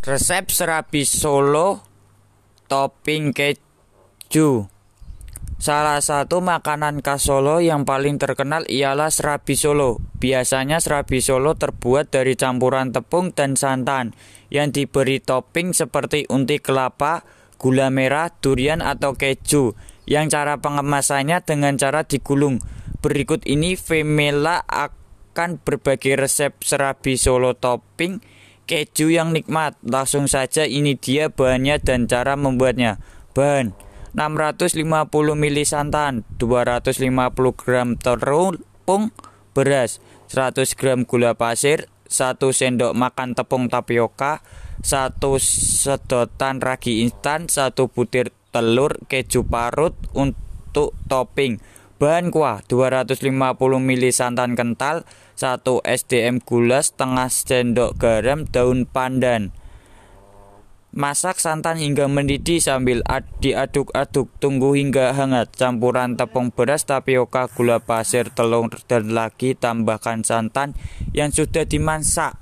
Resep serabi Solo topping keju. Salah satu makanan khas Solo yang paling terkenal ialah serabi Solo. Biasanya serabi Solo terbuat dari campuran tepung dan santan yang diberi topping seperti unti kelapa, gula merah, durian atau keju. Yang cara pengemasannya dengan cara digulung. Berikut ini Femela akan berbagi resep serabi Solo topping keju yang nikmat. Langsung saja ini dia bahannya dan cara membuatnya. Bahan 650 ml santan, 250 gram tepung beras, 100 gram gula pasir, 1 sendok makan tepung tapioka, 1 sedotan ragi instan, 1 butir telur keju parut untuk topping. Bahan kuah 250 ml santan kental, 1 SDM gula setengah sendok garam daun pandan. Masak santan hingga mendidih sambil diaduk-aduk. Tunggu hingga hangat. Campuran tepung beras, tapioka, gula pasir, telur, dan lagi tambahkan santan yang sudah dimasak.